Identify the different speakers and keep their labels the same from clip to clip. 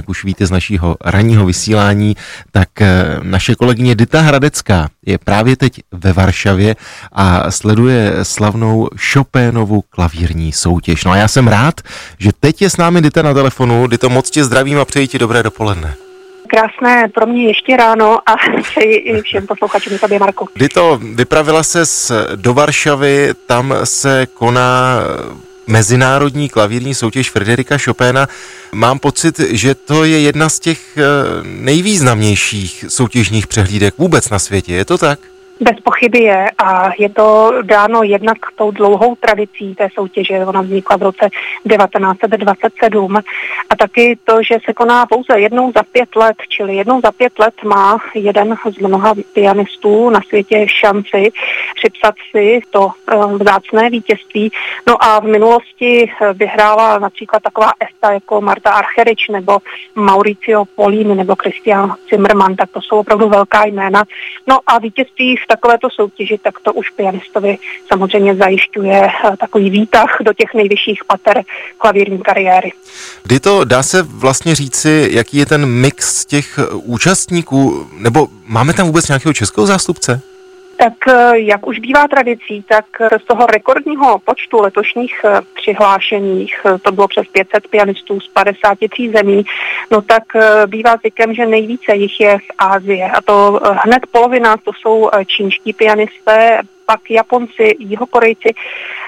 Speaker 1: jak už víte z našího ranního vysílání, tak eh, naše kolegyně Dita Hradecká je právě teď ve Varšavě a sleduje slavnou Chopinovu klavírní soutěž. No a já jsem rád, že teď je s námi Dita na telefonu. Dito, moc tě zdravím a přeji ti dobré dopoledne
Speaker 2: krásné pro mě ještě ráno a přeji i všem posluchačům tobě, Marku.
Speaker 1: to vypravila se do Varšavy, tam se koná mezinárodní klavírní soutěž Frederika Chopina. Mám pocit, že to je jedna z těch eh, nejvýznamnějších soutěžních přehlídek vůbec na světě. Je to tak?
Speaker 2: Bez pochyby je a je to dáno jednak tou dlouhou tradicí té soutěže. Ona vznikla v roce 1927 a taky to, že se koná pouze jednou za pět let, čili jednou za pět let má jeden z mnoha pianistů na světě šanci připsat si to eh, vzácné vítězství. No a v minulosti eh, vyhrála například taková esta jako Marta Archerič nebo Mauricio Polini nebo Christian Zimmermann, tak to jsou opravdu velká jména. No a vítězství v takovéto soutěži, tak to už pianistovi samozřejmě zajišťuje eh, takový výtah do těch nejvyšších pater klavírní kariéry.
Speaker 1: Kdy to dá se vlastně říci, jaký je ten mix těch účastníků, nebo máme tam vůbec nějakého českého zástupce?
Speaker 2: Tak eh, jak už bývá tradicí, tak z toho rekordního počtu letošních eh, přihlášených, to bylo přes 500 pianistů z 53 zemí, no tak bývá zvykem, že nejvíce jich je z Ázie. A to hned polovina, to jsou čínští pianisté, pak Japonci, Jihokorejci.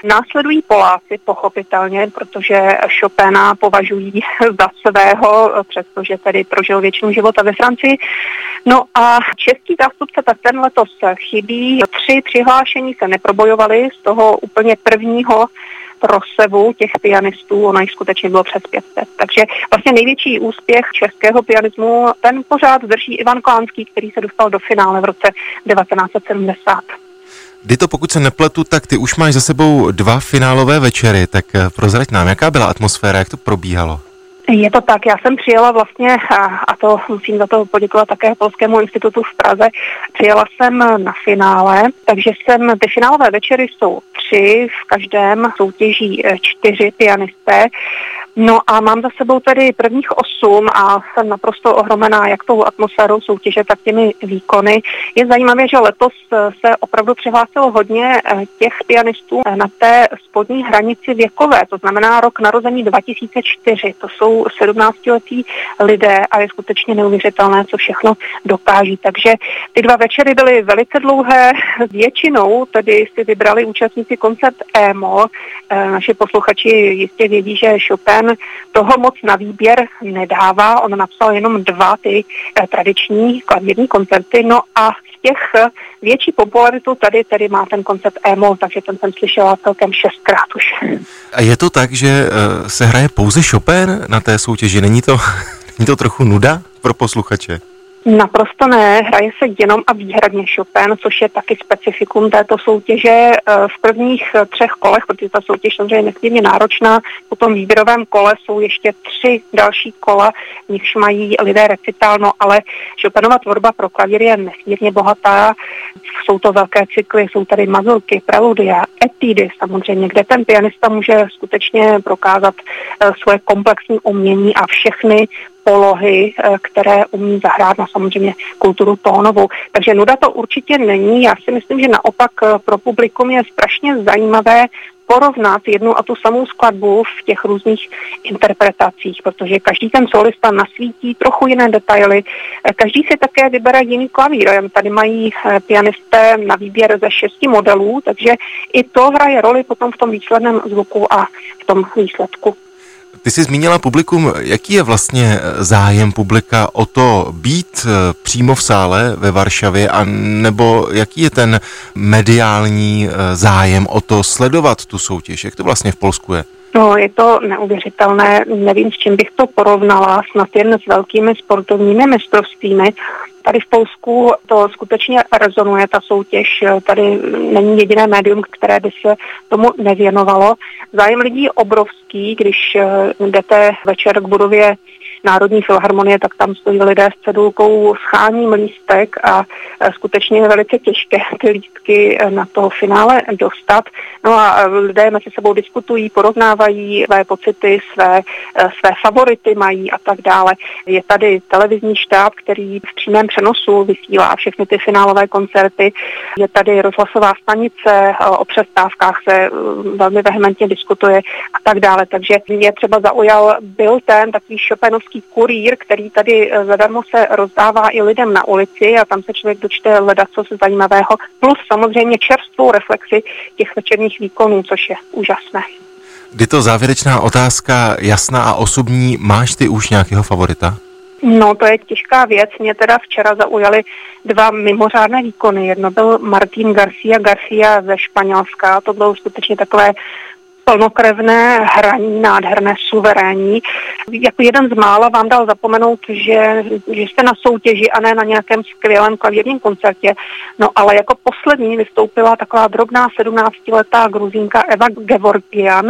Speaker 2: Následují Poláci, pochopitelně, protože Chopina považují za svého, přestože tedy prožil většinu života ve Francii. No a český zástupce, tak ten letos chybí. Tři přihlášení se neprobojovali z toho úplně prvního prosevu těch pianistů, ono jich skutečně bylo přes 500. Takže vlastně největší úspěch českého pianismu, ten pořád drží Ivan Klánský, který se dostal do finále v roce 1970.
Speaker 1: Kdy to pokud se nepletu, tak ty už máš za sebou dva finálové večery, tak eh, prozrať nám, jaká byla atmosféra, jak to probíhalo?
Speaker 2: Je to tak, já jsem přijela vlastně, a to musím za to poděkovat také Polskému institutu v Praze, přijela jsem na finále, takže jsem, ty finálové večery jsou tři, v každém soutěží eh, čtyři pianisté No a mám za sebou tady prvních osm a jsem naprosto ohromená jak tou atmosférou soutěže, tak těmi výkony. Je zajímavé, že letos se opravdu přihlásilo hodně eh, těch pianistů eh, na té spodní hranici věkové, to znamená rok narození 2004. To jsou 17-letí lidé a je skutečně neuvěřitelné, co všechno dokáží. Takže ty dva večery byly velice dlouhé. Většinou tedy si vybrali účastníci koncert EMO. Eh, naši posluchači jistě vědí, že Chopin ten toho moc na výběr nedává. On napsal jenom dva ty eh, tradiční klavírní koncerty, no a z těch eh, větší popularitu tady tedy má ten koncert EMO, takže ten jsem slyšela celkem šestkrát už.
Speaker 1: A je to tak, že eh, se hraje pouze Chopin na té soutěži? Není to, není to trochu nuda pro posluchače?
Speaker 2: Naprosto ne, hraje se jenom a výhradně Chopin, což je taky specifikum této soutěže. Eh, v prvních eh, třech kolech, protože ta soutěž samozřejmě je nesmírně náročná, po tom výběrovém kole jsou ještě tři další kola, v nichž mají lidé recitál, no ale Chopinova tvorba pro klavír je nesmírně bohatá. Jsou to velké cykly, jsou tady mazurky, preludia, etídy samozřejmě, kde ten pianista může skutečně prokázat eh, svoje komplexní umění a všechny polohy, eh, které umí zahrát na samozřejmě kulturu tónovou. Takže nuda to určitě není. Já si myslím, že naopak eh, pro publikum je strašně zajímavé porovnat jednu a tu samou skladbu v těch různých interpretacích, protože každý ten solista nasvítí trochu jiné detaily, eh, každý si také vybere jiný klavír. Tady mají pianisté na výběr ze šesti modelů, takže i to hraje roli potom v tom výsledném zvuku a v tom výsledku.
Speaker 1: Ty jsi zmínila publikum, jaký je vlastně zájem publika o to být eh, přímo v sále ve Varšavě, a nebo jaký je ten mediální eh, zájem o to sledovat tu soutěž? Jak to vlastně v Polsku je?
Speaker 2: No, je to neuvěřitelné. Nevím, s čím bych to porovnala. Snad jen s velkými sportovními mistrovstvími. Tady v Polsku to skutečně rezonuje, ta soutěž. Tady není jediné médium, které by se tomu nevěnovalo. Zájem lidí je obrovský, když eh, jdete večer k budově Národní filharmonie, tak tam stojí lidé s cedulkou scháním lístek a skutečně je velice těžké ty lístky na to finále dostat. No a lidé mezi sebou diskutují, porovnávají své pocity, své, své favority mají a tak dále. Je tady televizní štáb, který v přímém přenosu vysílá všechny ty finálové koncerty. Je tady rozhlasová stanice, o přestávkách se velmi vehementně diskutuje a tak dále. Takže mě třeba zaujal byl ten takový šopenovský kurýr, který tady eh, zadarmo se rozdává i lidem na ulici a tam se člověk dočte hledat co se zajímavého. Plus samozřejmě čerstvou reflexi těch večerních výkonů, což je úžasné.
Speaker 1: Kdy to závěrečná otázka jasná a osobní, máš ty už nějakého favorita?
Speaker 2: No, to je těžká věc. Mě teda včera zaujaly dva mimořádné výkony. Jedno byl Martín Garcia Garcia ze Španělska. To bylo skutečně takové plnokrevné hraní, nádherné, suverénní. Jako jeden z mála vám dal zapomenout, že, že jste na soutěži a ne na nějakém skvělém klavírním koncertě. No ale jako poslední vystoupila taková drobná 17-letá gruzínka Eva Gevorgian,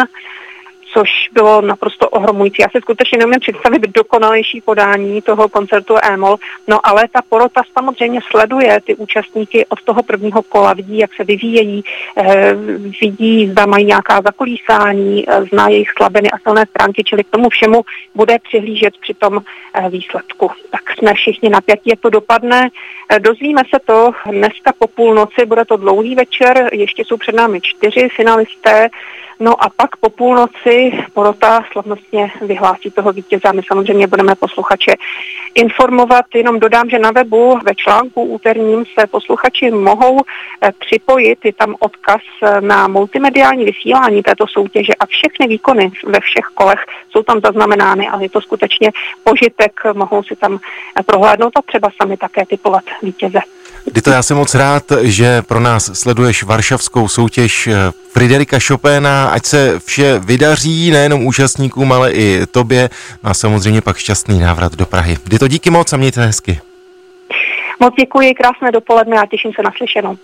Speaker 2: což bylo naprosto ohromující. Já si skutečně neumím představit dokonalejší podání toho koncertu Emol, no ale ta porota samozřejmě sleduje ty účastníky od toho prvního kola, vidí, jak se vyvíjejí, eh, vidí, zda mají nějaká zakolísání, eh, zná jejich slabiny a silné stránky, čili k tomu všemu bude přihlížet při tom eh, výsledku. Tak jsme všichni napjatí, jak to dopadne. Dozvíme se to dneska po půlnoci, bude to dlouhý večer, ještě jsou před námi čtyři finalisté, No a pak po půlnoci porota slavnostně vyhlásí toho vítěze. My samozřejmě budeme posluchače informovat. Jenom dodám, že na webu ve článku úterním se posluchači mohou eh, připojit. Je tam odkaz eh, na multimediální vysílání této soutěže a všechny výkony ve všech kolech jsou tam zaznamenány, ale je to skutečně požitek. Mohou si tam eh, prohlédnout a třeba sami také typovat vítěze.
Speaker 1: Dito, já jsem moc rád, že pro nás sleduješ varšavskou soutěž Friderika Chopina, ať se vše vydaří, nejenom účastníkům, ale i tobě. No a samozřejmě pak šťastný návrat do Prahy. Dito, díky moc a mějte hezky.
Speaker 2: Moc děkuji, krásné dopoledne a těším se na slyšenou.